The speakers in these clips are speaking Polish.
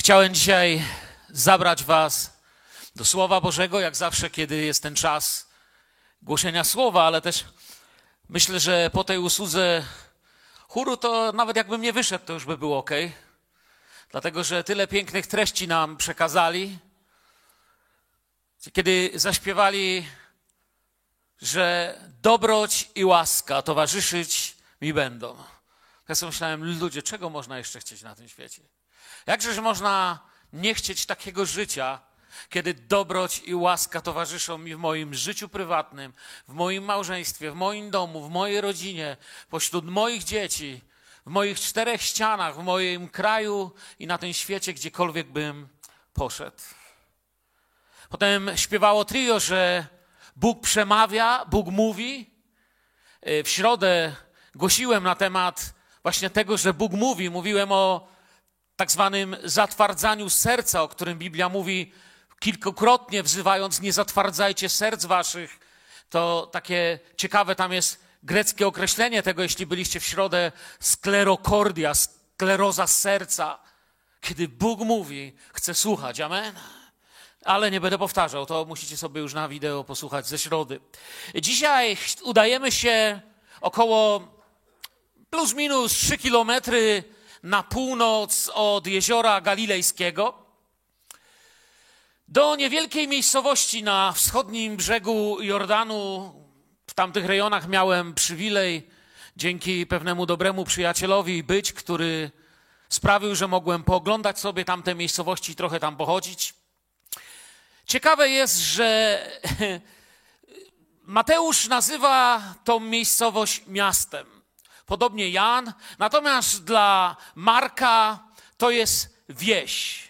Chciałem dzisiaj zabrać Was do Słowa Bożego, jak zawsze, kiedy jest ten czas głoszenia Słowa, ale też myślę, że po tej usłudze chóru to nawet jakbym nie wyszedł, to już by było ok. Dlatego, że tyle pięknych treści nam przekazali. Kiedy zaśpiewali, że dobroć i łaska towarzyszyć mi będą. Ja sobie myślałem, ludzie, czego można jeszcze chcieć na tym świecie? Jakżeż można nie chcieć takiego życia, kiedy dobroć i łaska towarzyszą mi w moim życiu prywatnym, w moim małżeństwie, w moim domu, w mojej rodzinie, pośród moich dzieci, w moich czterech ścianach, w moim kraju i na tym świecie, gdziekolwiek bym poszedł. Potem śpiewało trio, że Bóg przemawia, Bóg mówi. W środę głosiłem na temat właśnie tego, że Bóg mówi. Mówiłem o tak zwanym zatwardzaniu serca, o którym Biblia mówi kilkukrotnie, wzywając: Nie zatwardzajcie serc waszych. To takie ciekawe tam jest greckie określenie tego, jeśli byliście w środę, sklerokordia, skleroza serca. Kiedy Bóg mówi, chce słuchać. Amen. Ale nie będę powtarzał, to musicie sobie już na wideo posłuchać ze środy. Dzisiaj udajemy się około plus minus 3 kilometry na północ od jeziora Galilejskiego do niewielkiej miejscowości na wschodnim brzegu Jordanu. W tamtych rejonach miałem przywilej dzięki pewnemu dobremu przyjacielowi być, który sprawił, że mogłem pooglądać sobie tamte miejscowości i trochę tam pochodzić. Ciekawe jest, że Mateusz nazywa tą miejscowość miastem podobnie Jan. Natomiast dla Marka to jest wieś.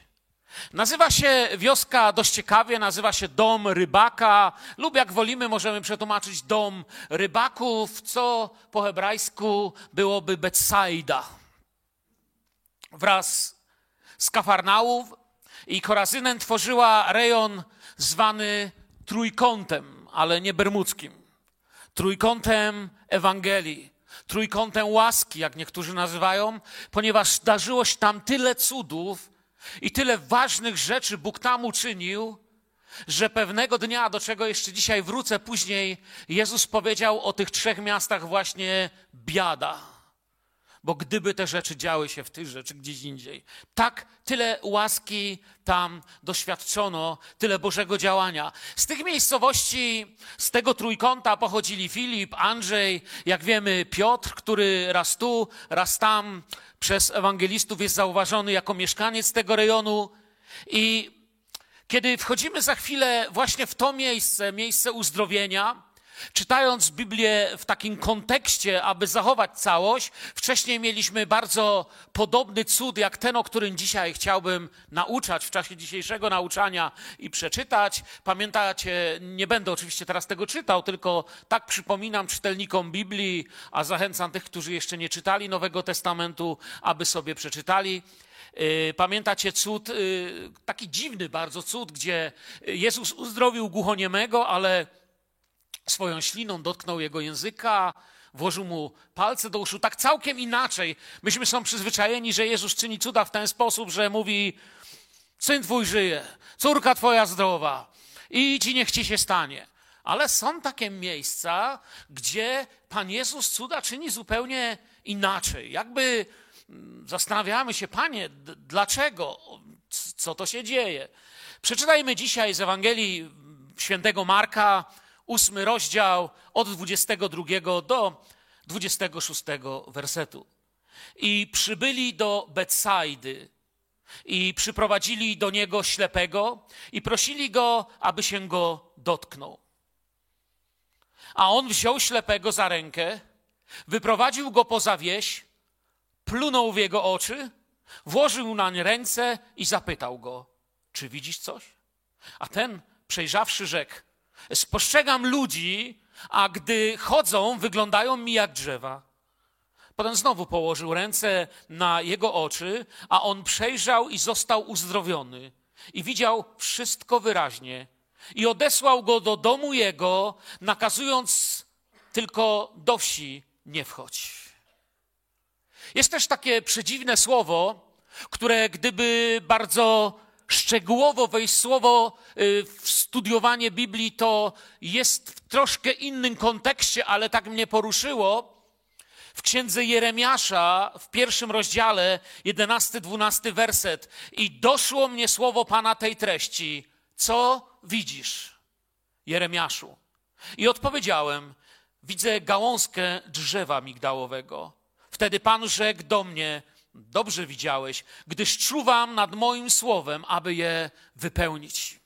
Nazywa się wioska dość ciekawie, nazywa się dom rybaka, lub jak wolimy, możemy przetłumaczyć dom rybaków, co po hebrajsku byłoby Betsaida. Wraz z Kafarnałów i Korazynem tworzyła rejon zwany trójkątem, ale nie bermudzkim. Trójkątem Ewangelii trójkątem łaski, jak niektórzy nazywają, ponieważ zdarzyło się tam tyle cudów i tyle ważnych rzeczy Bóg tam uczynił, że pewnego dnia, do czego jeszcze dzisiaj wrócę później, Jezus powiedział o tych trzech miastach właśnie biada. Bo gdyby te rzeczy działy się w tych rzeczy gdzieś indziej, tak tyle łaski tam doświadczono, tyle Bożego działania. Z tych miejscowości, z tego trójkąta pochodzili Filip, Andrzej, jak wiemy, Piotr, który raz tu, raz tam przez ewangelistów jest zauważony jako mieszkaniec tego rejonu. I kiedy wchodzimy za chwilę właśnie w to miejsce, miejsce uzdrowienia, Czytając Biblię w takim kontekście, aby zachować całość, wcześniej mieliśmy bardzo podobny cud jak ten, o którym dzisiaj chciałbym nauczać w czasie dzisiejszego nauczania i przeczytać. Pamiętacie, nie będę oczywiście teraz tego czytał, tylko tak przypominam czytelnikom Biblii, a zachęcam tych, którzy jeszcze nie czytali Nowego Testamentu, aby sobie przeczytali. Y, pamiętacie cud, y, taki dziwny bardzo cud, gdzie Jezus uzdrowił głuchoniemego, ale swoją śliną dotknął jego języka, włożył mu palce do uszu. Tak całkiem inaczej. Myśmy są przyzwyczajeni, że Jezus czyni cuda w ten sposób, że mówi: Syn twój żyje, córka twoja zdrowa, i ci niech ci się stanie. Ale są takie miejsca, gdzie Pan Jezus cuda czyni zupełnie inaczej. Jakby mm, zastanawiamy się, Panie, dlaczego? Co to się dzieje? Przeczytajmy dzisiaj z Ewangelii świętego Marka, ósmy rozdział od 22 do 26 wersetu. I przybyli do Betsaidy i przyprowadzili do niego ślepego i prosili go, aby się go dotknął. A on wziął ślepego za rękę, wyprowadził go poza wieś, plunął w jego oczy, włożył nań ręce i zapytał go: Czy widzisz coś? A ten, przejrzawszy, rzekł: Spostrzegam ludzi, a gdy chodzą, wyglądają mi jak drzewa. Potem znowu położył ręce na jego oczy, a on przejrzał i został uzdrowiony. I widział wszystko wyraźnie. I odesłał go do domu jego, nakazując tylko do wsi nie wchodź. Jest też takie przedziwne słowo, które gdyby bardzo szczegółowo wejść słowo y, w studiowanie Biblii, to jest w troszkę innym kontekście, ale tak mnie poruszyło. W księdze Jeremiasza, w pierwszym rozdziale, 11-12 werset. I doszło mnie słowo Pana tej treści. Co widzisz, Jeremiaszu? I odpowiedziałem, widzę gałązkę drzewa migdałowego. Wtedy Pan rzekł do mnie, dobrze widziałeś, gdyż czuwam nad moim słowem, aby je wypełnić.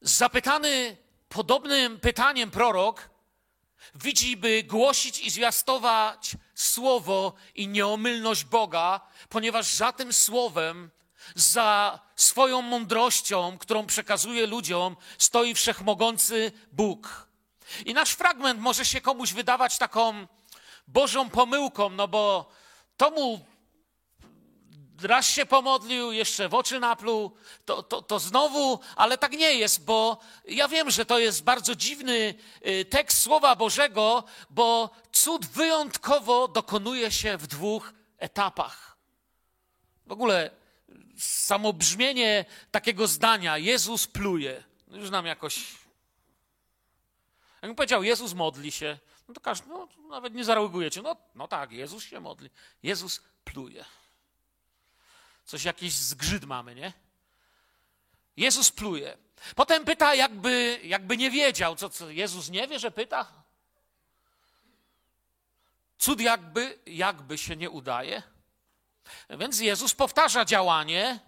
Zapytany podobnym pytaniem prorok widzi, by głosić i zwiastować słowo i nieomylność Boga, ponieważ za tym słowem, za swoją mądrością, którą przekazuje ludziom, stoi wszechmogący Bóg. I nasz fragment może się komuś wydawać taką Bożą pomyłką, no bo to mu raz się pomodlił, jeszcze w oczy napluł, to, to, to znowu, ale tak nie jest, bo ja wiem, że to jest bardzo dziwny y, tekst Słowa Bożego, bo cud wyjątkowo dokonuje się w dwóch etapach. W ogóle samo brzmienie takiego zdania, Jezus pluje, już nam jakoś... Jakbym powiedział, Jezus modli się, no to każdy, no, nawet nie zareagujecie. No, no tak, Jezus się modli. Jezus pluje. Coś jakiś zgrzyt mamy, nie? Jezus pluje. Potem pyta, jakby, jakby nie wiedział. Co, co, Jezus nie wie, że pyta? Cud jakby, jakby się nie udaje. Więc Jezus powtarza działanie,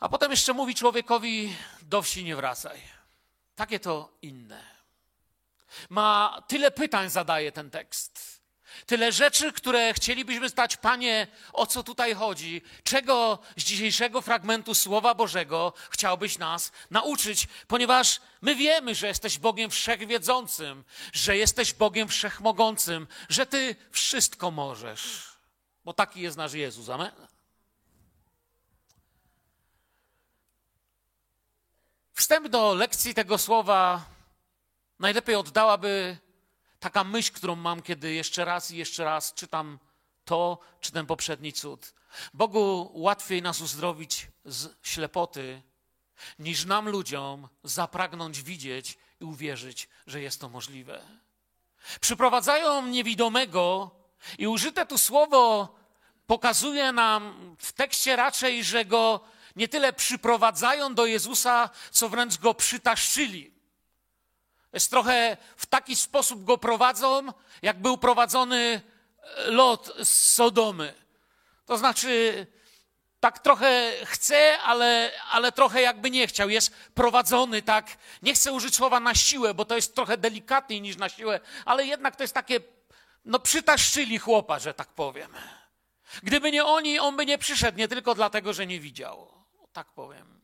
a potem jeszcze mówi człowiekowi: do wsi nie wracaj. Takie to inne ma tyle pytań, zadaje ten tekst. Tyle rzeczy, które chcielibyśmy stać, Panie, o co tutaj chodzi? Czego z dzisiejszego fragmentu Słowa Bożego chciałbyś nas nauczyć? Ponieważ my wiemy, że jesteś Bogiem wszechwiedzącym, że jesteś Bogiem wszechmogącym, że Ty wszystko możesz. Bo taki jest nasz Jezus. Amen. Wstęp do lekcji tego słowa Najlepiej oddałaby taka myśl, którą mam, kiedy jeszcze raz i jeszcze raz czytam to, czy ten poprzedni cud. Bogu łatwiej nas uzdrowić z ślepoty, niż nam ludziom zapragnąć widzieć i uwierzyć, że jest to możliwe. Przyprowadzają niewidomego i użyte tu słowo pokazuje nam w tekście raczej, że go nie tyle przyprowadzają do Jezusa, co wręcz go przytaszczyli. Jest trochę w taki sposób go prowadzą, jak był prowadzony e, lot z Sodomy. To znaczy, tak trochę chce, ale, ale trochę jakby nie chciał. Jest prowadzony tak, nie chcę użyć słowa na siłę, bo to jest trochę delikatniej niż na siłę, ale jednak to jest takie, no przytaszczyli chłopa, że tak powiem. Gdyby nie oni, on by nie przyszedł, nie tylko dlatego, że nie widział. Tak powiem.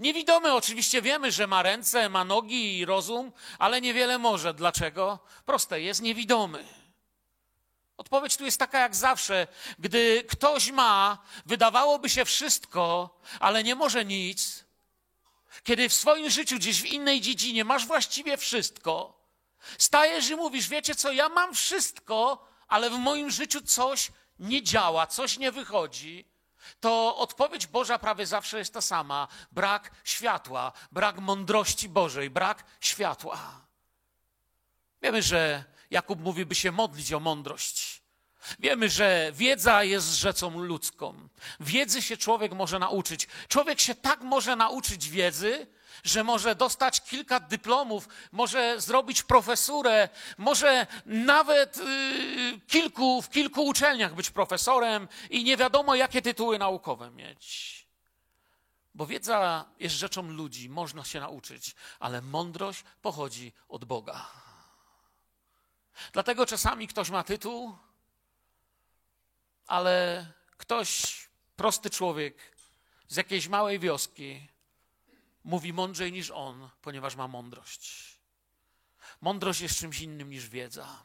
Niewidomy oczywiście wiemy, że ma ręce, ma nogi i rozum, ale niewiele może. Dlaczego? Proste, jest niewidomy. Odpowiedź tu jest taka jak zawsze. Gdy ktoś ma, wydawałoby się wszystko, ale nie może nic, kiedy w swoim życiu gdzieś w innej dziedzinie masz właściwie wszystko, stajesz i mówisz: Wiecie co, ja mam wszystko, ale w moim życiu coś nie działa, coś nie wychodzi to odpowiedź Boża prawie zawsze jest ta sama: brak światła, brak mądrości Bożej, brak światła. Wiemy, że Jakub mówi, by się modlić o mądrość. Wiemy, że wiedza jest rzeczą ludzką. Wiedzy się człowiek może nauczyć. Człowiek się tak może nauczyć wiedzy, że może dostać kilka dyplomów, może zrobić profesurę, może nawet yy, kilku, w kilku uczelniach być profesorem i nie wiadomo, jakie tytuły naukowe mieć. Bo wiedza jest rzeczą ludzi, można się nauczyć, ale mądrość pochodzi od Boga. Dlatego czasami ktoś ma tytuł, ale ktoś, prosty człowiek z jakiejś małej wioski, mówi mądrzej niż on, ponieważ ma mądrość. Mądrość jest czymś innym niż wiedza.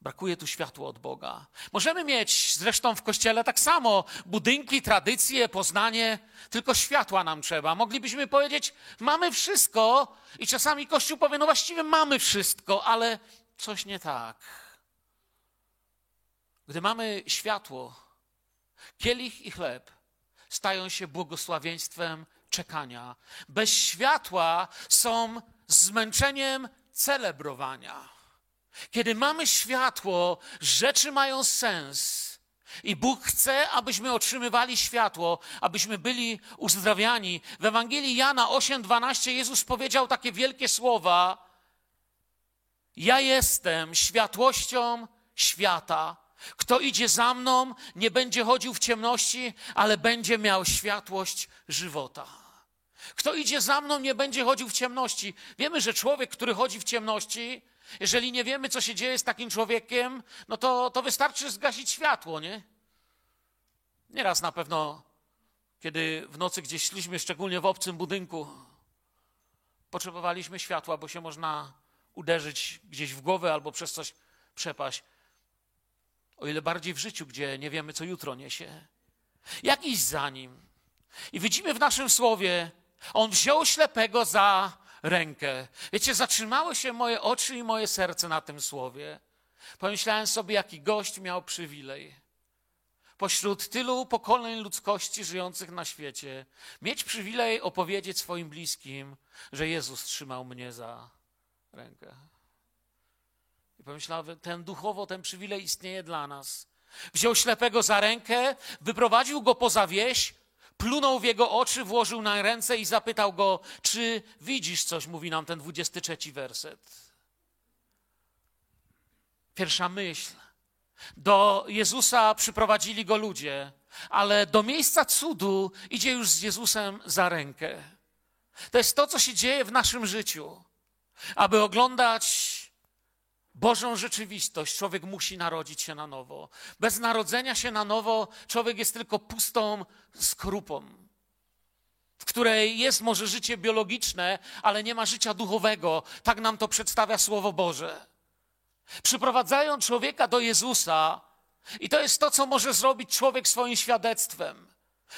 Brakuje tu światła od Boga. Możemy mieć zresztą w kościele tak samo budynki, tradycje, poznanie, tylko światła nam trzeba. Moglibyśmy powiedzieć, mamy wszystko, i czasami Kościół powie, no właściwie mamy wszystko, ale coś nie tak. Gdy mamy światło, kielich i chleb stają się błogosławieństwem czekania. Bez światła są zmęczeniem celebrowania. Kiedy mamy światło, rzeczy mają sens. I Bóg chce, abyśmy otrzymywali światło, abyśmy byli uzdrawiani. W Ewangelii Jana 8:12 Jezus powiedział takie wielkie słowa: Ja jestem światłością świata. Kto idzie za mną, nie będzie chodził w ciemności, ale będzie miał światłość żywota. Kto idzie za mną, nie będzie chodził w ciemności. Wiemy, że człowiek, który chodzi w ciemności, jeżeli nie wiemy, co się dzieje z takim człowiekiem, no to, to wystarczy zgasić światło, nie? Nieraz na pewno, kiedy w nocy gdzieś szliśmy, szczególnie w obcym budynku, potrzebowaliśmy światła, bo się można uderzyć gdzieś w głowę albo przez coś przepaść. O ile bardziej w życiu, gdzie nie wiemy, co jutro niesie. Jakiś za nim. I widzimy w naszym słowie, on wziął ślepego za rękę. Wiecie, zatrzymały się moje oczy i moje serce na tym słowie. Pomyślałem sobie, jaki gość miał przywilej. Pośród tylu pokoleń ludzkości żyjących na świecie, mieć przywilej opowiedzieć swoim bliskim, że Jezus trzymał mnie za rękę. I pomyślałem, ten duchowo, ten przywilej istnieje dla nas. Wziął ślepego za rękę, wyprowadził go poza wieś, plunął w jego oczy, włożył na ręce i zapytał go, czy widzisz coś, mówi nam ten 23 werset. Pierwsza myśl. Do Jezusa przyprowadzili go ludzie, ale do miejsca cudu idzie już z Jezusem za rękę. To jest to, co się dzieje w naszym życiu. Aby oglądać Bożą rzeczywistość, człowiek musi narodzić się na nowo. Bez narodzenia się na nowo, człowiek jest tylko pustą skorupą, w której jest może życie biologiczne, ale nie ma życia duchowego. Tak nam to przedstawia Słowo Boże. Przyprowadzają człowieka do Jezusa, i to jest to, co może zrobić człowiek swoim świadectwem.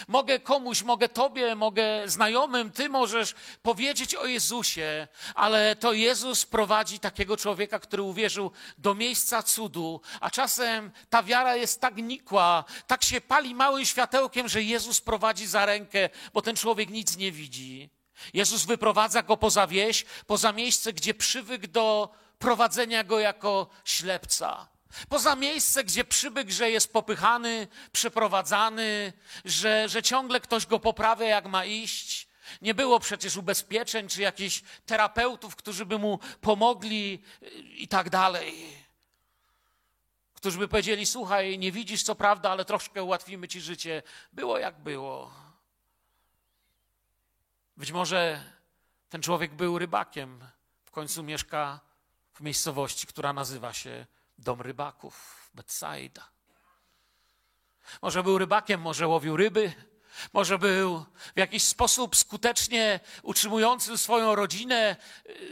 Mogę komuś, mogę tobie, mogę znajomym, ty możesz powiedzieć o Jezusie, ale to Jezus prowadzi takiego człowieka, który uwierzył do miejsca cudu, a czasem ta wiara jest tak nikła, tak się pali małym światełkiem, że Jezus prowadzi za rękę, bo ten człowiek nic nie widzi. Jezus wyprowadza go poza wieś, poza miejsce, gdzie przywykł do prowadzenia go jako ślepca. Poza miejsce, gdzie przybyk, że jest popychany, przeprowadzany, że, że ciągle ktoś go poprawia, jak ma iść. Nie było przecież ubezpieczeń czy jakichś terapeutów, którzy by mu pomogli i tak dalej. Którzy by powiedzieli: Słuchaj, nie widzisz co prawda, ale troszkę ułatwimy ci życie. Było jak było. Być może ten człowiek był rybakiem, w końcu mieszka w miejscowości, która nazywa się dom rybaków, Betsaida. Może był rybakiem, może łowił ryby, może był w jakiś sposób skutecznie utrzymującym swoją rodzinę,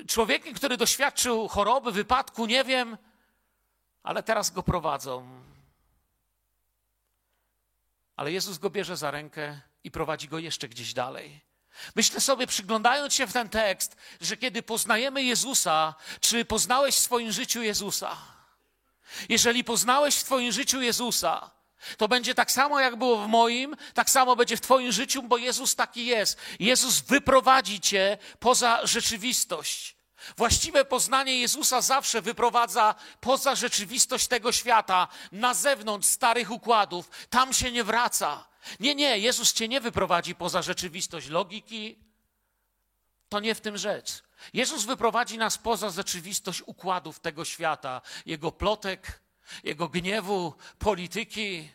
człowiekiem, który doświadczył choroby, wypadku, nie wiem, ale teraz go prowadzą. Ale Jezus go bierze za rękę i prowadzi go jeszcze gdzieś dalej. Myślę sobie, przyglądając się w ten tekst, że kiedy poznajemy Jezusa, czy poznałeś w swoim życiu Jezusa? Jeżeli poznałeś w Twoim życiu Jezusa, to będzie tak samo, jak było w moim, tak samo będzie w Twoim życiu, bo Jezus taki jest. Jezus wyprowadzi Cię poza rzeczywistość. Właściwe poznanie Jezusa zawsze wyprowadza poza rzeczywistość tego świata, na zewnątrz starych układów. Tam się nie wraca. Nie, nie, Jezus Cię nie wyprowadzi poza rzeczywistość logiki. To nie w tym rzecz. Jezus wyprowadzi nas poza rzeczywistość układów tego świata, jego plotek, jego gniewu, polityki,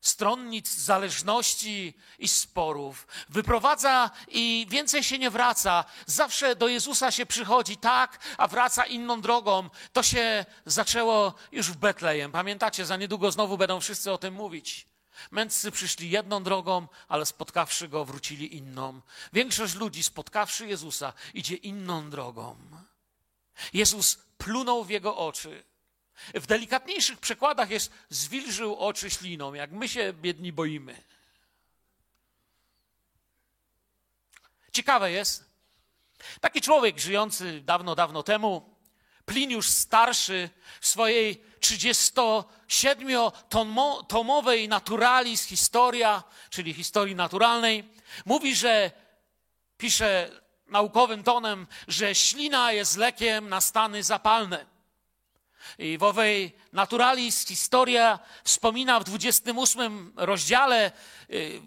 stronnic, zależności i sporów. Wyprowadza i więcej się nie wraca. Zawsze do Jezusa się przychodzi tak, a wraca inną drogą. To się zaczęło już w Betlejem. Pamiętacie, za niedługo znowu będą wszyscy o tym mówić. Mędrcy przyszli jedną drogą, ale spotkawszy go, wrócili inną. Większość ludzi, spotkawszy Jezusa, idzie inną drogą. Jezus plunął w jego oczy. W delikatniejszych przekładach jest zwilżył oczy śliną, jak my się biedni boimy. Ciekawe jest, taki człowiek żyjący dawno, dawno temu Pliniusz starszy w swojej 37-tomowej Naturalis Historia, czyli historii naturalnej, mówi, że pisze naukowym tonem, że ślina jest lekiem na stany zapalne. I w owej Naturalis Historia wspomina w 28 rozdziale y,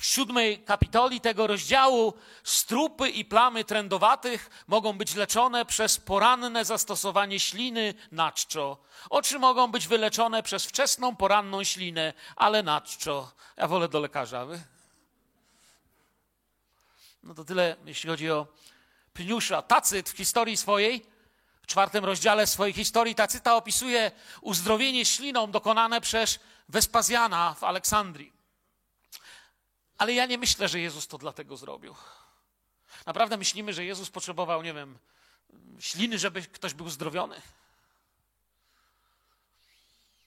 siódmej kapitoli tego rozdziału strupy i plamy trędowatych mogą być leczone przez poranne zastosowanie śliny na czczo. Oczy mogą być wyleczone przez wczesną poranną ślinę, ale na czczo. Ja wolę do lekarza. Wy? No to tyle, jeśli chodzi o Pliniusza. Tacyt w historii swojej, w czwartym rozdziale swojej historii, Tacyta opisuje uzdrowienie śliną dokonane przez Wespazjana w Aleksandrii. Ale ja nie myślę, że Jezus to dlatego zrobił. Naprawdę myślimy, że Jezus potrzebował, nie wiem, śliny, żeby ktoś był zdrowiony.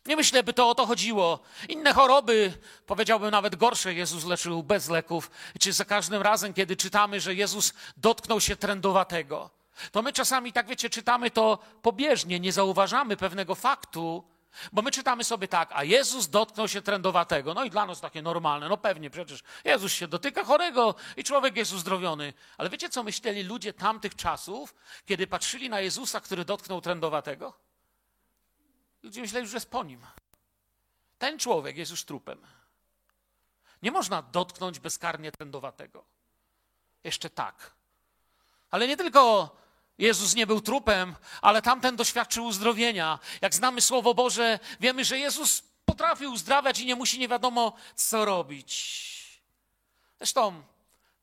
Nie myślę, by to o to chodziło. Inne choroby, powiedziałbym nawet gorsze, Jezus leczył bez leków. Czy za każdym razem, kiedy czytamy, że Jezus dotknął się trędowatego, to my czasami, tak wiecie, czytamy to pobieżnie, nie zauważamy pewnego faktu, bo my czytamy sobie tak, a Jezus dotknął się trędowatego. No i dla nas takie normalne, no pewnie, przecież Jezus się dotyka chorego i człowiek jest uzdrowiony. Ale wiecie, co myśleli ludzie tamtych czasów, kiedy patrzyli na Jezusa, który dotknął trędowatego? Ludzie myśleli, że jest po nim. Ten człowiek jest już trupem. Nie można dotknąć bezkarnie trędowatego. Jeszcze tak. Ale nie tylko Jezus nie był trupem, ale tamten doświadczył uzdrowienia. Jak znamy Słowo Boże, wiemy, że Jezus potrafi uzdrawiać i nie musi nie wiadomo co robić. Zresztą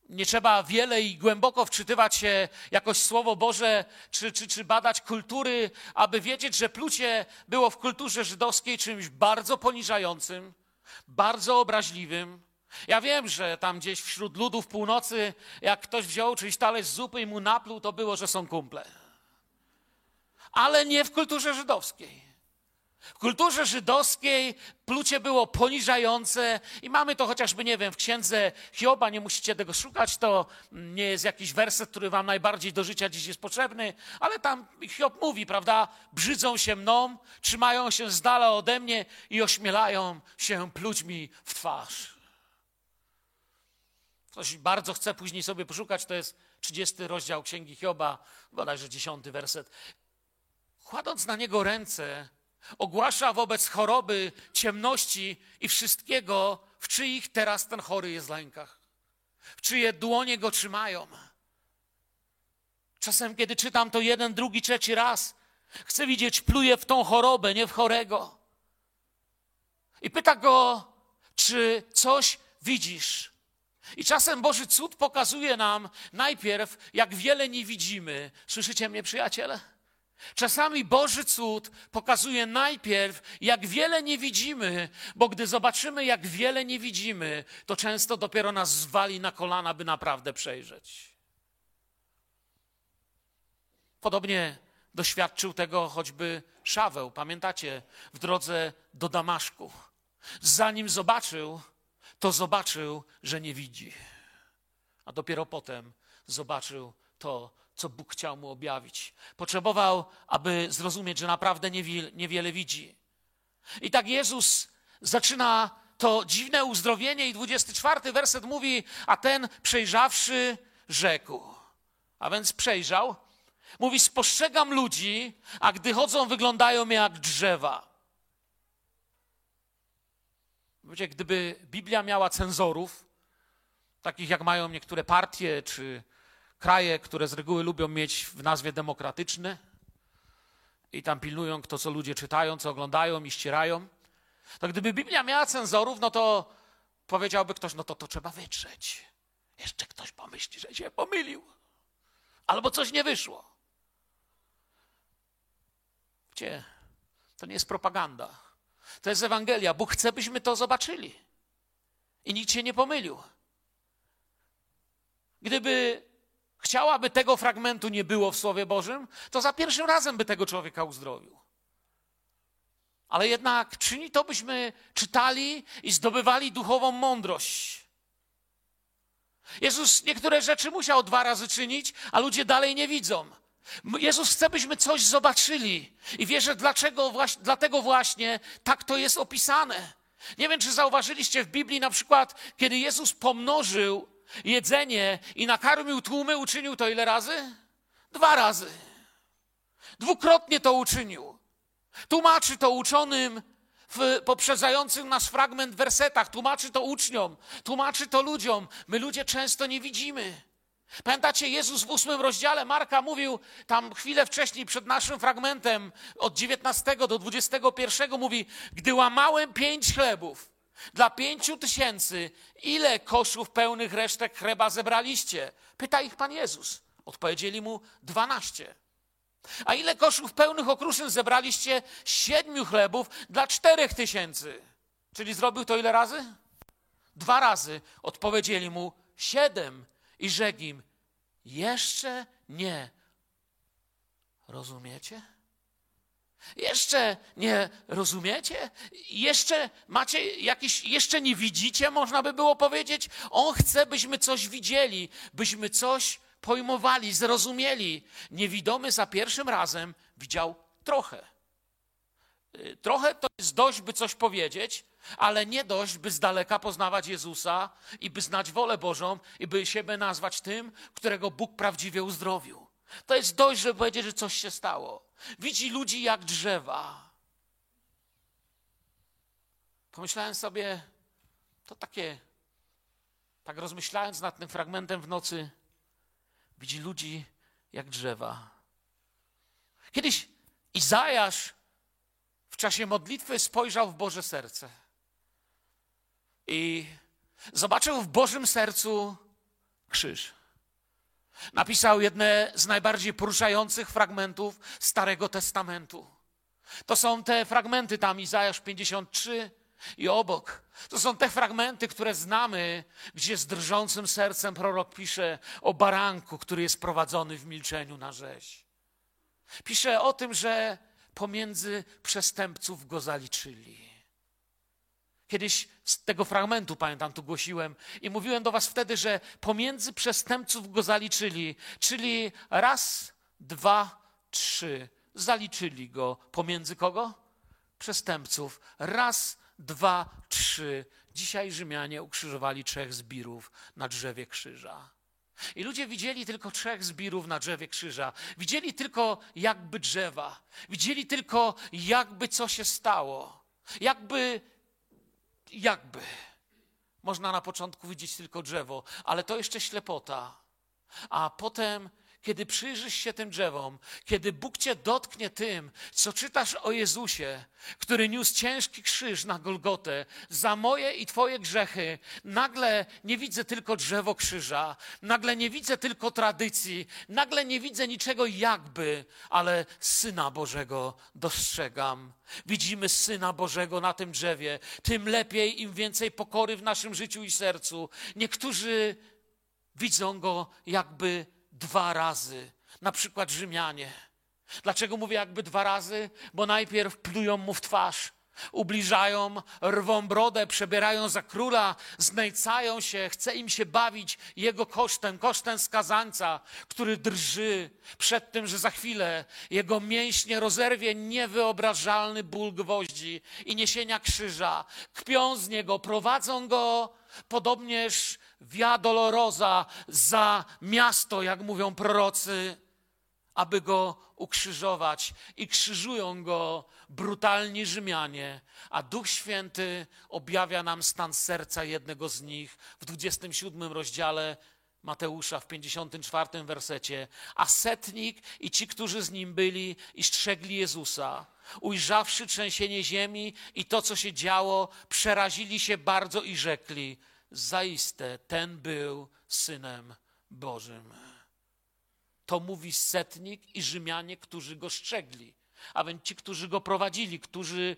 nie trzeba wiele i głęboko wczytywać się jakoś Słowo Boże, czy, czy, czy badać kultury, aby wiedzieć, że plucie było w kulturze żydowskiej czymś bardzo poniżającym, bardzo obraźliwym. Ja wiem, że tam gdzieś wśród ludów północy, jak ktoś wziął czyjś talerz zupy i mu napluł, to było, że są kumple. Ale nie w kulturze żydowskiej. W kulturze żydowskiej plucie było poniżające i mamy to chociażby, nie wiem, w księdze Hioba, nie musicie tego szukać, to nie jest jakiś werset, który wam najbardziej do życia dziś jest potrzebny, ale tam Hiob mówi, prawda, brzydzą się mną, trzymają się z dala ode mnie i ośmielają się pluć mi w twarz. Ktoś bardzo chce później sobie poszukać, to jest 30 rozdział Księgi Hioba, bodajże 10 werset. Kładąc na niego ręce, ogłasza wobec choroby, ciemności i wszystkiego, w czyich teraz ten chory jest lękach, w czyje dłonie go trzymają. Czasem, kiedy czytam to jeden, drugi, trzeci raz, chcę widzieć, pluje w tą chorobę, nie w chorego. I pyta go, czy coś widzisz? I czasem Boży cud pokazuje nam najpierw, jak wiele nie widzimy. Słyszycie mnie, przyjaciele? Czasami Boży cud pokazuje najpierw, jak wiele nie widzimy, bo gdy zobaczymy, jak wiele nie widzimy, to często dopiero nas zwali na kolana, by naprawdę przejrzeć. Podobnie doświadczył tego choćby Szaweł, pamiętacie, w drodze do Damaszku. Zanim zobaczył, to zobaczył, że nie widzi. A dopiero potem zobaczył to, co Bóg chciał mu objawić. Potrzebował, aby zrozumieć, że naprawdę niewiele widzi. I tak Jezus zaczyna to dziwne uzdrowienie i 24 werset mówi, a ten przejrzawszy rzekł. A więc przejrzał. Mówi, spostrzegam ludzi, a gdy chodzą, wyglądają jak drzewa. Wiecie, gdyby Biblia miała cenzorów, takich jak mają niektóre partie czy kraje, które z reguły lubią mieć w nazwie demokratyczne i tam pilnują, kto co ludzie czytają, co oglądają i ścierają, to gdyby Biblia miała cenzorów, no to powiedziałby ktoś, no to to trzeba wytrzeć. Jeszcze ktoś pomyśli, że się pomylił. Albo coś nie wyszło. Gdzie? To nie jest propaganda. To jest Ewangelia. Bóg chce, byśmy to zobaczyli. I nikt się nie pomylił. Gdyby chciał, aby tego fragmentu nie było w Słowie Bożym, to za pierwszym razem by tego człowieka uzdrowił. Ale jednak czyni to, byśmy czytali i zdobywali duchową mądrość. Jezus niektóre rzeczy musiał dwa razy czynić, a ludzie dalej nie widzą. Jezus chce, byśmy coś zobaczyli. I wierzę, dlaczego, dlatego właśnie tak to jest opisane. Nie wiem, czy zauważyliście w Biblii na przykład, kiedy Jezus pomnożył jedzenie i nakarmił tłumy, uczynił to ile razy? Dwa razy. Dwukrotnie to uczynił. Tłumaczy to uczonym w poprzedzającym nas fragment wersetach, tłumaczy to uczniom, tłumaczy to ludziom. My ludzie często nie widzimy. Pamiętacie, Jezus w ósmym rozdziale Marka mówił tam chwilę wcześniej przed naszym fragmentem od 19 do 21 mówi, gdy łamałem pięć chlebów dla pięciu tysięcy, ile koszów pełnych resztek chleba zebraliście? Pyta ich Pan Jezus. Odpowiedzieli mu dwanaście. A ile koszów pełnych okruszyn zebraliście? Siedmiu chlebów dla czterech tysięcy. Czyli zrobił to ile razy? Dwa razy. Odpowiedzieli mu siedem i rzekł im: Jeszcze nie rozumiecie? Jeszcze nie rozumiecie? Jeszcze macie jakiś, jeszcze nie widzicie, można by było powiedzieć? On chce, byśmy coś widzieli, byśmy coś pojmowali, zrozumieli. Niewidomy za pierwszym razem widział trochę. Y, trochę to jest dość, by coś powiedzieć, ale nie dość, by z daleka poznawać Jezusa i by znać wolę Bożą i by siebie nazwać tym, którego Bóg prawdziwie uzdrowił. To jest dość, żeby powiedzieć, że coś się stało. Widzi ludzi jak drzewa. Pomyślałem sobie, to takie, tak rozmyślając nad tym fragmentem w nocy, widzi ludzi jak drzewa. Kiedyś Izajasz w czasie modlitwy spojrzał w Boże serce i zobaczył w Bożym sercu krzyż. Napisał jedne z najbardziej poruszających fragmentów Starego Testamentu. To są te fragmenty tam, Izajasz 53 i obok. To są te fragmenty, które znamy, gdzie z drżącym sercem prorok pisze o baranku, który jest prowadzony w milczeniu na rzeź. Pisze o tym, że pomiędzy przestępców go zaliczyli. Kiedyś z tego fragmentu, pamiętam, tu głosiłem i mówiłem do was wtedy, że pomiędzy przestępców go zaliczyli, czyli raz, dwa, trzy. Zaliczyli go pomiędzy kogo? Przestępców. Raz, dwa, trzy. Dzisiaj Rzymianie ukrzyżowali trzech zbirów na drzewie krzyża. I ludzie widzieli tylko trzech zbirów na drzewie krzyża. Widzieli tylko jakby drzewa. Widzieli tylko jakby co się stało. Jakby jakby. Można na początku widzieć tylko drzewo, ale to jeszcze ślepota. A potem kiedy przyjrzysz się tym drzewom, kiedy Bóg cię dotknie tym, co czytasz o Jezusie, który niósł ciężki krzyż na Golgotę za moje i Twoje grzechy, nagle nie widzę tylko drzewo krzyża, nagle nie widzę tylko tradycji, nagle nie widzę niczego jakby, ale Syna Bożego dostrzegam. Widzimy Syna Bożego na tym drzewie, tym lepiej, im więcej pokory w naszym życiu i sercu. Niektórzy widzą go jakby dwa razy. Na przykład Rzymianie. Dlaczego mówię jakby dwa razy? Bo najpierw plują mu w twarz, ubliżają, rwą brodę, przebierają za króla, znęcają się, chce im się bawić jego kosztem, kosztem skazańca, który drży przed tym, że za chwilę jego mięśnie rozerwie niewyobrażalny ból gwoździ i niesienia krzyża. Kpią z niego, prowadzą go podobnież Via Dolorosa za miasto, jak mówią prorocy, aby go ukrzyżować. I krzyżują go brutalni Rzymianie, a Duch Święty objawia nam stan serca jednego z nich w 27 rozdziale Mateusza w 54 wersecie. A setnik i ci, którzy z nim byli i strzegli Jezusa, ujrzawszy trzęsienie ziemi i to, co się działo, przerazili się bardzo i rzekli – zaiste ten był synem Bożym. To mówi setnik i Rzymianie, którzy go strzegli, a więc ci, którzy go prowadzili, którzy,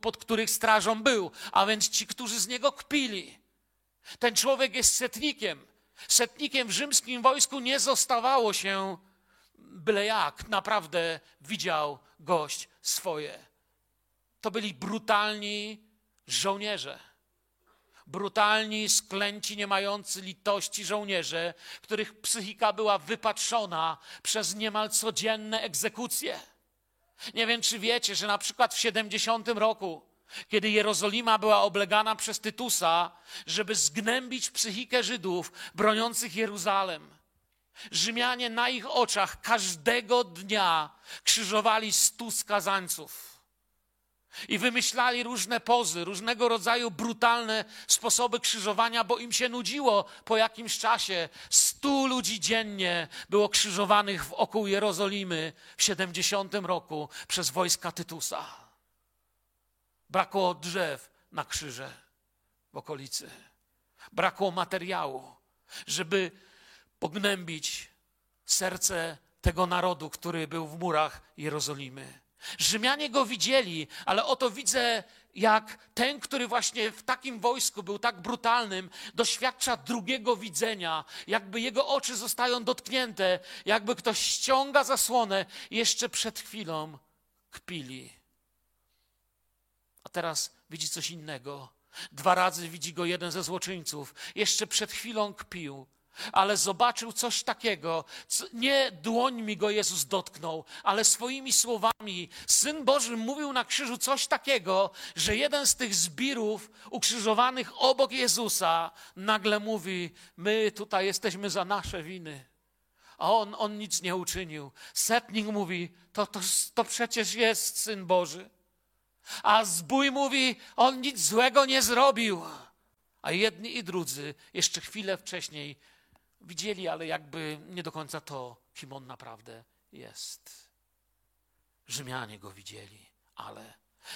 pod których strażą był, a więc ci, którzy z niego kpili. Ten człowiek jest setnikiem. Setnikiem w rzymskim wojsku nie zostawało się byle jak. Naprawdę widział gość swoje. To byli brutalni żołnierze brutalni, sklęci, nie mający litości żołnierze, których psychika była wypatrzona przez niemal codzienne egzekucje. Nie wiem, czy wiecie, że na przykład w 70 roku, kiedy Jerozolima była oblegana przez Tytusa, żeby zgnębić psychikę Żydów broniących Jeruzalem, Rzymianie na ich oczach każdego dnia krzyżowali stu skazańców. I wymyślali różne pozy, różnego rodzaju brutalne sposoby krzyżowania, bo im się nudziło po jakimś czasie. Stu ludzi dziennie było krzyżowanych wokół Jerozolimy w 70 roku przez wojska Tytusa. Brakło drzew na krzyże w okolicy. Brakło materiału, żeby pognębić serce tego narodu, który był w murach Jerozolimy. Rzymianie go widzieli, ale oto widzę, jak ten, który właśnie w takim wojsku był tak brutalnym, doświadcza drugiego widzenia, jakby jego oczy zostają dotknięte, jakby ktoś ściąga zasłonę, jeszcze przed chwilą kpili. A teraz widzi coś innego. Dwa razy widzi go jeden ze złoczyńców. Jeszcze przed chwilą kpił ale zobaczył coś takiego. Nie dłońmi go Jezus dotknął, ale swoimi słowami. Syn Boży mówił na krzyżu coś takiego, że jeden z tych zbirów ukrzyżowanych obok Jezusa nagle mówi: My tutaj jesteśmy za nasze winy. A on, on nic nie uczynił. Setnik mówi: to, to, to przecież jest syn Boży. A zbój mówi: On nic złego nie zrobił. A jedni i drudzy jeszcze chwilę wcześniej widzieli, ale jakby nie do końca to, kim on naprawdę jest. Rzymianie go widzieli, ale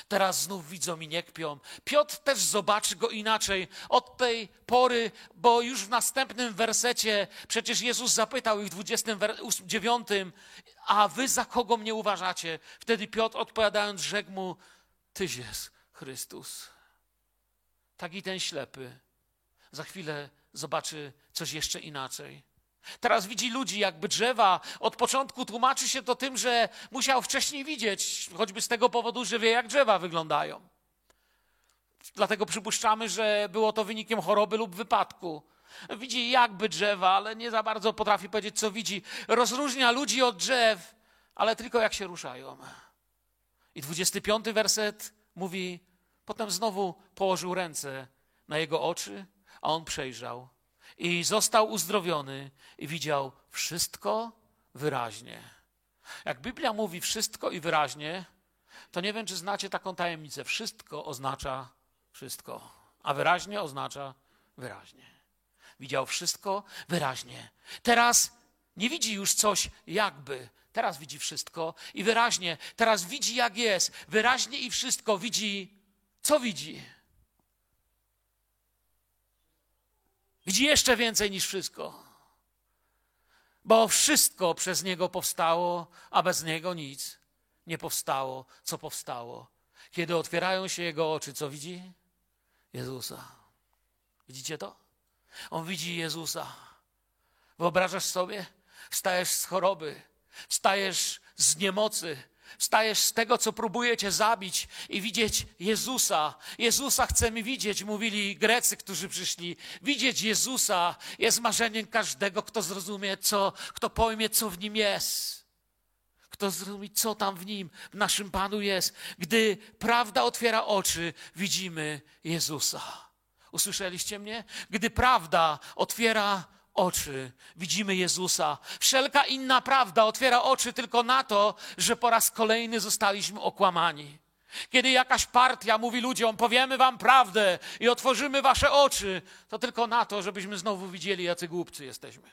teraz znów widzą i nie kpią. Piotr też zobaczy go inaczej od tej pory, bo już w następnym wersecie przecież Jezus zapytał ich w 29, a wy za kogo mnie uważacie? Wtedy Piotr odpowiadając rzekł mu, tyś jest Chrystus. Tak i ten ślepy za chwilę zobaczy coś jeszcze inaczej. Teraz widzi ludzi jakby drzewa. Od początku tłumaczy się to tym, że musiał wcześniej widzieć, choćby z tego powodu, że wie, jak drzewa wyglądają. Dlatego przypuszczamy, że było to wynikiem choroby lub wypadku. Widzi jakby drzewa, ale nie za bardzo potrafi powiedzieć, co widzi. Rozróżnia ludzi od drzew, ale tylko jak się ruszają. I 25 werset mówi: Potem znowu położył ręce na jego oczy a on przejrzał i został uzdrowiony i widział wszystko wyraźnie. Jak Biblia mówi wszystko i wyraźnie, to nie wiem, czy znacie taką tajemnicę. Wszystko oznacza wszystko, a wyraźnie oznacza wyraźnie. Widział wszystko wyraźnie. Teraz nie widzi już coś jakby. Teraz widzi wszystko i wyraźnie. Teraz widzi jak jest. Wyraźnie i wszystko widzi. Co widzi? Widzi jeszcze więcej niż wszystko. Bo wszystko przez Niego powstało, a bez Niego nic nie powstało, co powstało. Kiedy otwierają się Jego oczy, co widzi? Jezusa. Widzicie to? On widzi Jezusa. Wyobrażasz sobie? Wstajesz z choroby, wstajesz z niemocy, Wstajesz z tego, co próbuje cię zabić i widzieć Jezusa. Jezusa chcemy widzieć, mówili Grecy, którzy przyszli. Widzieć Jezusa jest marzeniem każdego, kto zrozumie, co, kto pojmie, co w nim jest. Kto zrozumie, co tam w nim, w naszym Panu jest. Gdy prawda otwiera oczy, widzimy Jezusa. Usłyszeliście mnie? Gdy prawda otwiera oczy, widzimy Jezusa. Wszelka inna prawda otwiera oczy tylko na to, że po raz kolejny zostaliśmy okłamani. Kiedy jakaś partia mówi ludziom, powiemy wam prawdę i otworzymy wasze oczy, to tylko na to, żebyśmy znowu widzieli, jacy głupcy jesteśmy.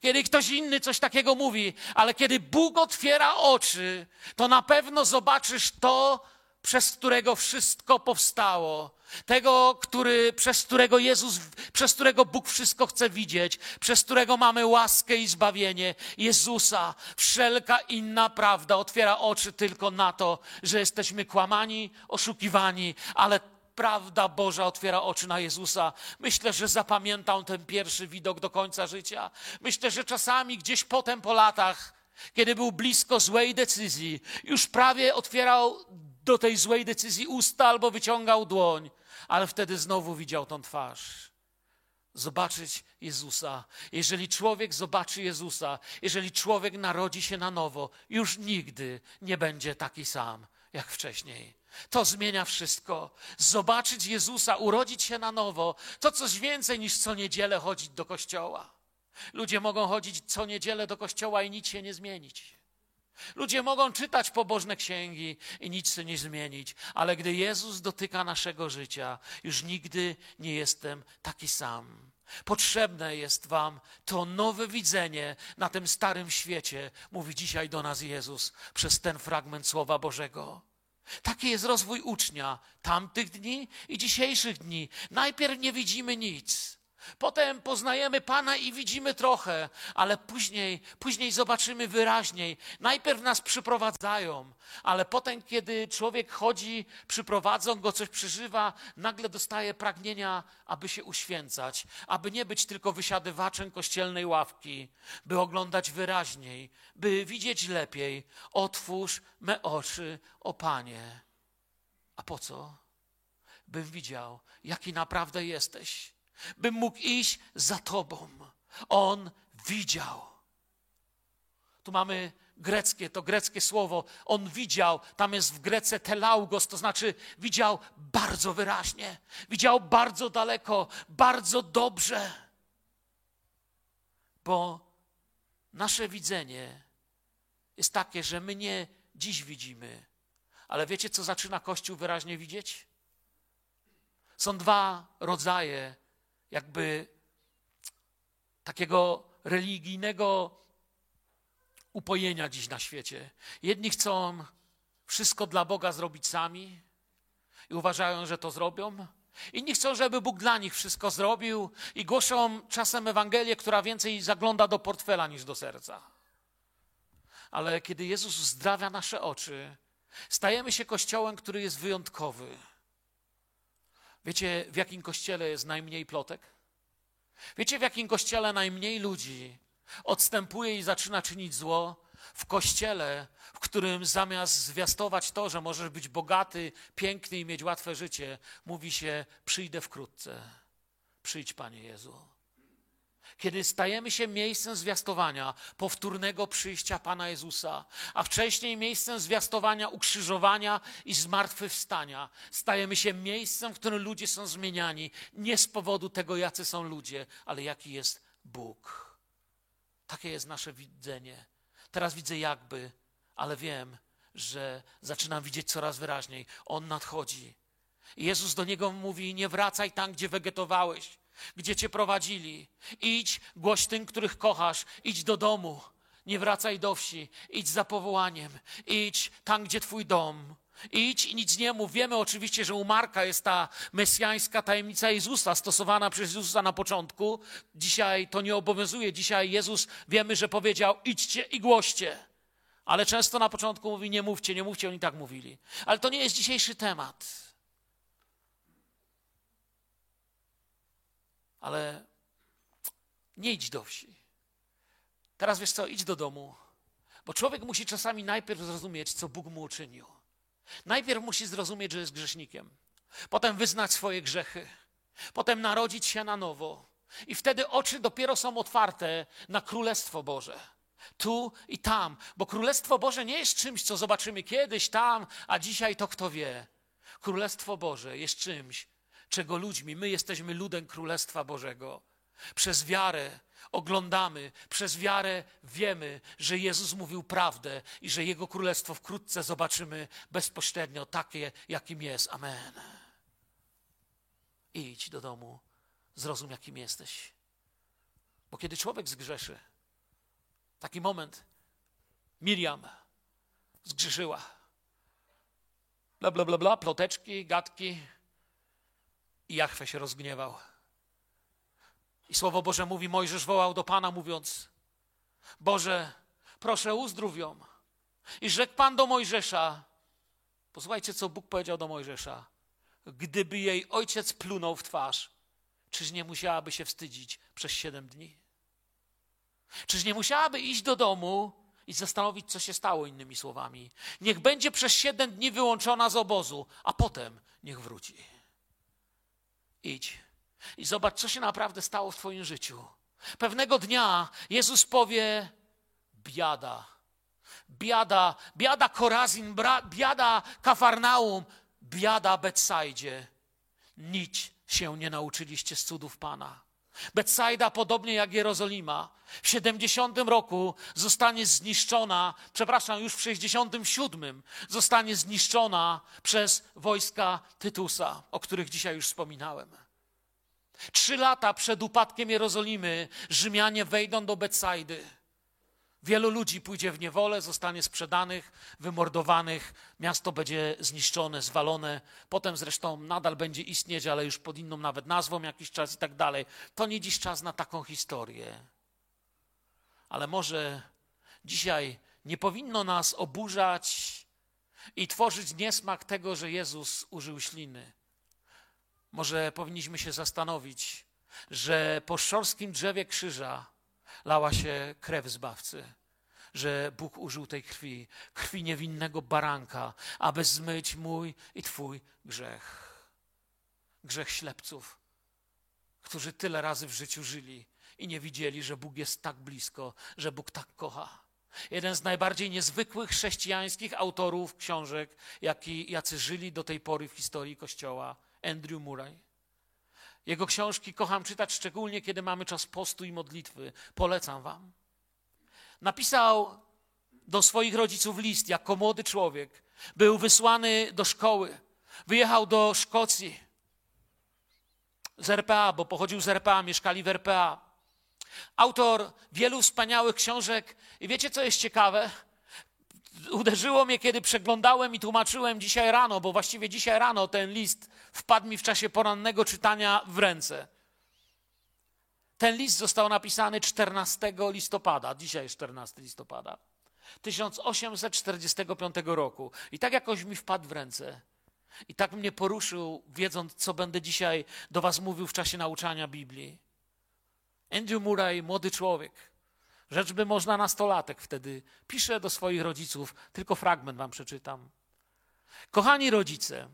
Kiedy ktoś inny coś takiego mówi, ale kiedy Bóg otwiera oczy, to na pewno zobaczysz to, przez którego wszystko powstało. Tego, który, przez którego Jezus, przez którego Bóg wszystko chce widzieć, przez którego mamy łaskę i zbawienie. Jezusa. Wszelka inna prawda otwiera oczy tylko na to, że jesteśmy kłamani, oszukiwani, ale prawda Boża otwiera oczy na Jezusa. Myślę, że zapamiętam ten pierwszy widok do końca życia. Myślę, że czasami gdzieś potem po latach, kiedy był blisko złej decyzji, już prawie otwierał do tej złej decyzji usta albo wyciągał dłoń, ale wtedy znowu widział tą twarz. Zobaczyć Jezusa. Jeżeli człowiek zobaczy Jezusa, jeżeli człowiek narodzi się na nowo, już nigdy nie będzie taki sam jak wcześniej. To zmienia wszystko. Zobaczyć Jezusa, urodzić się na nowo, to coś więcej niż co niedzielę chodzić do kościoła. Ludzie mogą chodzić co niedzielę do kościoła i nic się nie zmienić. Ludzie mogą czytać pobożne księgi i nic się nie zmienić, ale gdy Jezus dotyka naszego życia, już nigdy nie jestem taki sam. Potrzebne jest Wam to nowe widzenie na tym starym świecie, mówi dzisiaj do nas Jezus przez ten fragment Słowa Bożego. Taki jest rozwój ucznia tamtych dni i dzisiejszych dni. Najpierw nie widzimy nic. Potem poznajemy Pana i widzimy trochę, ale później, później zobaczymy wyraźniej. Najpierw nas przyprowadzają, ale potem, kiedy człowiek chodzi, przyprowadzą go, coś przeżywa, nagle dostaje pragnienia, aby się uświęcać, aby nie być tylko wysiadywaczem kościelnej ławki, by oglądać wyraźniej, by widzieć lepiej. Otwórz me oczy, o Panie. A po co? Bym widział, jaki naprawdę jesteś bym mógł iść za Tobą. On widział. Tu mamy greckie, to greckie słowo. On widział, tam jest w Grece telaugos, to znaczy widział bardzo wyraźnie, widział bardzo daleko, bardzo dobrze. Bo nasze widzenie jest takie, że my nie dziś widzimy, ale wiecie, co zaczyna Kościół wyraźnie widzieć? Są dwa rodzaje jakby takiego religijnego upojenia dziś na świecie. Jedni chcą wszystko dla Boga zrobić sami i uważają, że to zrobią. Inni chcą, żeby Bóg dla nich wszystko zrobił i głoszą czasem Ewangelię, która więcej zagląda do portfela niż do serca. Ale kiedy Jezus zdrawia nasze oczy, stajemy się kościołem, który jest wyjątkowy Wiecie, w jakim kościele jest najmniej plotek? Wiecie, w jakim kościele najmniej ludzi odstępuje i zaczyna czynić zło? W kościele, w którym zamiast zwiastować to, że możesz być bogaty, piękny i mieć łatwe życie, mówi się: Przyjdę wkrótce. Przyjdź, Panie Jezu kiedy stajemy się miejscem zwiastowania powtórnego przyjścia Pana Jezusa, a wcześniej miejscem zwiastowania ukrzyżowania i zmartwychwstania, stajemy się miejscem, w którym ludzie są zmieniani nie z powodu tego, jacy są ludzie, ale jaki jest Bóg. Takie jest nasze widzenie. Teraz widzę jakby, ale wiem, że zaczynam widzieć coraz wyraźniej. On nadchodzi. Jezus do niego mówi: Nie wracaj tam, gdzie wegetowałeś gdzie cię prowadzili. Idź, głoś tym, których kochasz, idź do domu, nie wracaj do wsi, idź za powołaniem, idź tam, gdzie twój dom. Idź i nic nie mów. Wiemy oczywiście, że u Marka jest ta mesjańska tajemnica Jezusa, stosowana przez Jezusa na początku. Dzisiaj to nie obowiązuje. Dzisiaj Jezus wiemy, że powiedział: idźcie i głoście. Ale często na początku mówi: nie mówcie, nie mówcie, oni tak mówili. Ale to nie jest dzisiejszy temat. Ale nie idź do wsi. Teraz wiesz co, idź do domu, bo człowiek musi czasami najpierw zrozumieć, co Bóg mu uczynił. Najpierw musi zrozumieć, że jest grzesznikiem, potem wyznać swoje grzechy, potem narodzić się na nowo. I wtedy oczy dopiero są otwarte na Królestwo Boże. Tu i tam, bo Królestwo Boże nie jest czymś, co zobaczymy kiedyś tam, a dzisiaj to kto wie. Królestwo Boże jest czymś, czego ludźmi. My jesteśmy ludem Królestwa Bożego. Przez wiarę oglądamy, przez wiarę wiemy, że Jezus mówił prawdę i że Jego Królestwo wkrótce zobaczymy bezpośrednio takie, jakim jest. Amen. Idź do domu, zrozum, jakim jesteś. Bo kiedy człowiek zgrzeszy, taki moment, Miriam zgrzeszyła. Bla, bla, bla, bla, ploteczki, gadki, i Jachwę się rozgniewał. I Słowo Boże mówi, Mojżesz wołał do Pana, mówiąc, Boże, proszę uzdrów ją. I rzekł Pan do Mojżesza, posłuchajcie, co Bóg powiedział do Mojżesza, gdyby jej ojciec plunął w twarz, czyż nie musiałaby się wstydzić przez siedem dni? Czyż nie musiałaby iść do domu i zastanowić, co się stało, innymi słowami. Niech będzie przez siedem dni wyłączona z obozu, a potem niech wróci. Idź i zobacz, co się naprawdę stało w Twoim życiu. Pewnego dnia Jezus powie: biada, biada, biada Korazin, biada Kafarnaum, biada Betsaidzie. Nic się nie nauczyliście z cudów Pana. Betsaida, podobnie jak Jerozolima, w 70 roku zostanie zniszczona, przepraszam, już w 67 zostanie zniszczona przez wojska Tytusa, o których dzisiaj już wspominałem. Trzy lata przed upadkiem Jerozolimy Rzymianie wejdą do Betsaidy. Wielu ludzi pójdzie w niewolę, zostanie sprzedanych, wymordowanych, miasto będzie zniszczone, zwalone, potem zresztą nadal będzie istnieć, ale już pod inną nawet nazwą jakiś czas i tak dalej. To nie dziś czas na taką historię. Ale może dzisiaj nie powinno nas oburzać i tworzyć niesmak tego, że Jezus użył śliny. Może powinniśmy się zastanowić, że po szorskim drzewie krzyża lała się krew zbawcy, że Bóg użył tej krwi, krwi niewinnego baranka, aby zmyć mój i Twój grzech. Grzech ślepców, którzy tyle razy w życiu żyli i nie widzieli, że Bóg jest tak blisko, że Bóg tak kocha. Jeden z najbardziej niezwykłych chrześcijańskich autorów książek, jaki, jacy żyli do tej pory w historii Kościoła, Andrew Murray. Jego książki kocham czytać szczególnie, kiedy mamy czas postu i modlitwy. Polecam wam. Napisał do swoich rodziców list jako młody człowiek. Był wysłany do szkoły. Wyjechał do Szkocji z RPA, bo pochodził z RPA, mieszkali w RPA. Autor wielu wspaniałych książek. I wiecie, co jest ciekawe? Uderzyło mnie, kiedy przeglądałem i tłumaczyłem dzisiaj rano, bo właściwie dzisiaj rano ten list wpadł mi w czasie porannego czytania w ręce. Ten list został napisany 14 listopada, dzisiaj jest 14 listopada 1845 roku. I tak jakoś mi wpadł w ręce. I tak mnie poruszył, wiedząc, co będę dzisiaj do Was mówił w czasie nauczania Biblii. Andrew Murray, młody człowiek, Rzeczby można nastolatek wtedy. Pisze do swoich rodziców, tylko fragment wam przeczytam. Kochani rodzice,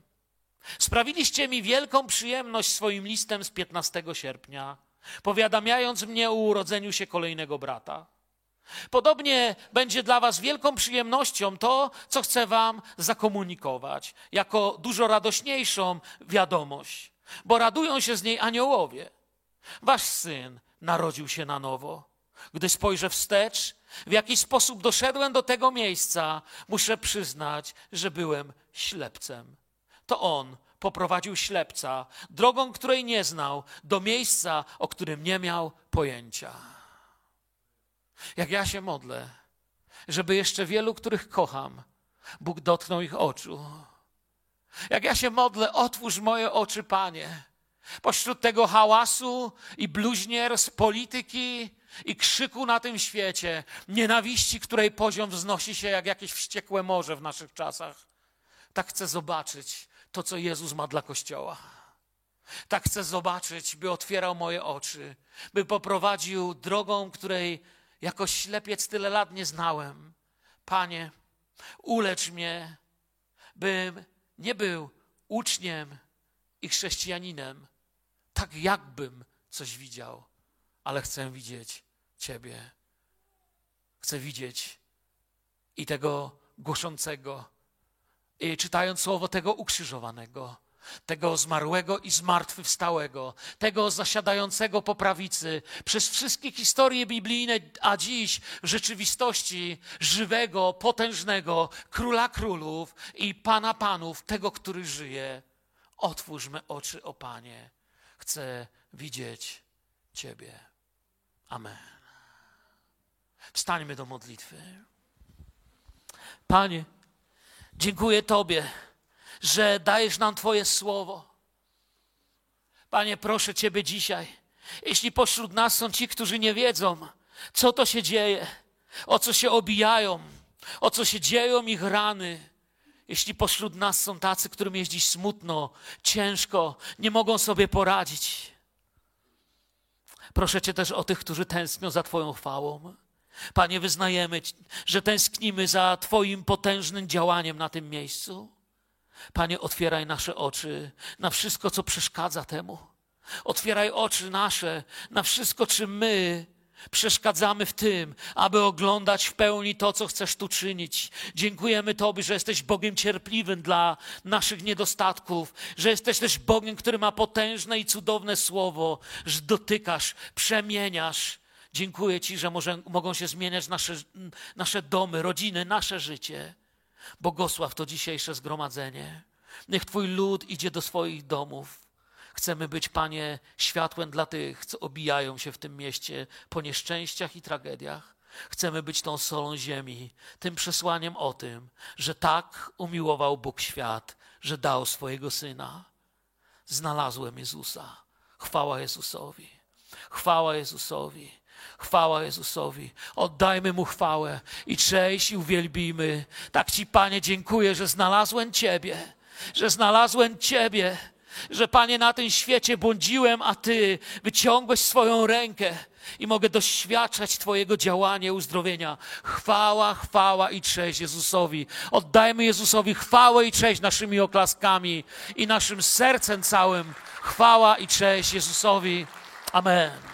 sprawiliście mi wielką przyjemność swoim listem z 15 sierpnia, powiadamiając mnie o urodzeniu się kolejnego brata. Podobnie będzie dla Was wielką przyjemnością to, co chcę Wam zakomunikować, jako dużo radośniejszą wiadomość, bo radują się z niej aniołowie. Wasz syn narodził się na nowo. Gdy spojrzę wstecz, w jaki sposób doszedłem do tego miejsca, muszę przyznać, że byłem ślepcem. To on poprowadził ślepca drogą, której nie znał, do miejsca, o którym nie miał pojęcia. Jak ja się modlę, żeby jeszcze wielu, których kocham, Bóg dotknął ich oczu. Jak ja się modlę, otwórz moje oczy, Panie. Pośród tego hałasu i bluźnier z polityki, i krzyku na tym świecie, nienawiści, której poziom wznosi się jak jakieś wściekłe morze w naszych czasach. Tak chcę zobaczyć to, co Jezus ma dla Kościoła. Tak chcę zobaczyć, by otwierał moje oczy, by poprowadził drogą, której jako ślepiec tyle lat nie znałem. Panie, ulecz mnie, bym nie był uczniem i chrześcijaninem, tak jakbym coś widział ale chcę widzieć Ciebie. Chcę widzieć i tego głoszącego, i czytając słowo tego ukrzyżowanego, tego zmarłego i zmartwychwstałego, tego zasiadającego po prawicy, przez wszystkie historie biblijne, a dziś w rzeczywistości żywego, potężnego króla królów i pana panów, tego, który żyje. Otwórzmy oczy, o Panie. Chcę widzieć Ciebie. Amen. Wstańmy do modlitwy. Panie, dziękuję Tobie, że dajesz nam Twoje słowo. Panie, proszę Ciebie dzisiaj, jeśli pośród nas są ci, którzy nie wiedzą, co to się dzieje, o co się obijają, o co się dzieją ich rany, jeśli pośród nas są tacy, którym jest dziś smutno, ciężko, nie mogą sobie poradzić, Proszę Cię też o tych, którzy tęsknią za Twoją chwałą. Panie, wyznajemy, że tęsknimy za Twoim potężnym działaniem na tym miejscu. Panie, otwieraj nasze oczy na wszystko, co przeszkadza temu. Otwieraj oczy nasze na wszystko, czym my przeszkadzamy w tym, aby oglądać w pełni to, co chcesz tu czynić. Dziękujemy Tobie, że jesteś Bogiem cierpliwym dla naszych niedostatków, że jesteś też Bogiem, który ma potężne i cudowne słowo, że dotykasz, przemieniasz. Dziękuję Ci, że może, mogą się zmieniać nasze, nasze domy, rodziny, nasze życie. Błogosław to dzisiejsze zgromadzenie. Niech Twój lud idzie do swoich domów. Chcemy być, Panie, światłem dla tych, co obijają się w tym mieście po nieszczęściach i tragediach. Chcemy być tą solą ziemi, tym przesłaniem o tym, że tak umiłował Bóg świat, że dał swojego Syna. Znalazłem Jezusa. Chwała Jezusowi. Chwała Jezusowi. Chwała Jezusowi. Oddajmy Mu chwałę i cześć i uwielbimy. Tak Ci, Panie, dziękuję, że znalazłem Ciebie, że znalazłem Ciebie, że Panie na tym świecie błądziłem, a Ty wyciągłeś swoją rękę i mogę doświadczać Twojego działania, uzdrowienia. Chwała, chwała i cześć Jezusowi. Oddajmy Jezusowi chwałę i cześć naszymi oklaskami i naszym sercem całym. Chwała i cześć Jezusowi. Amen.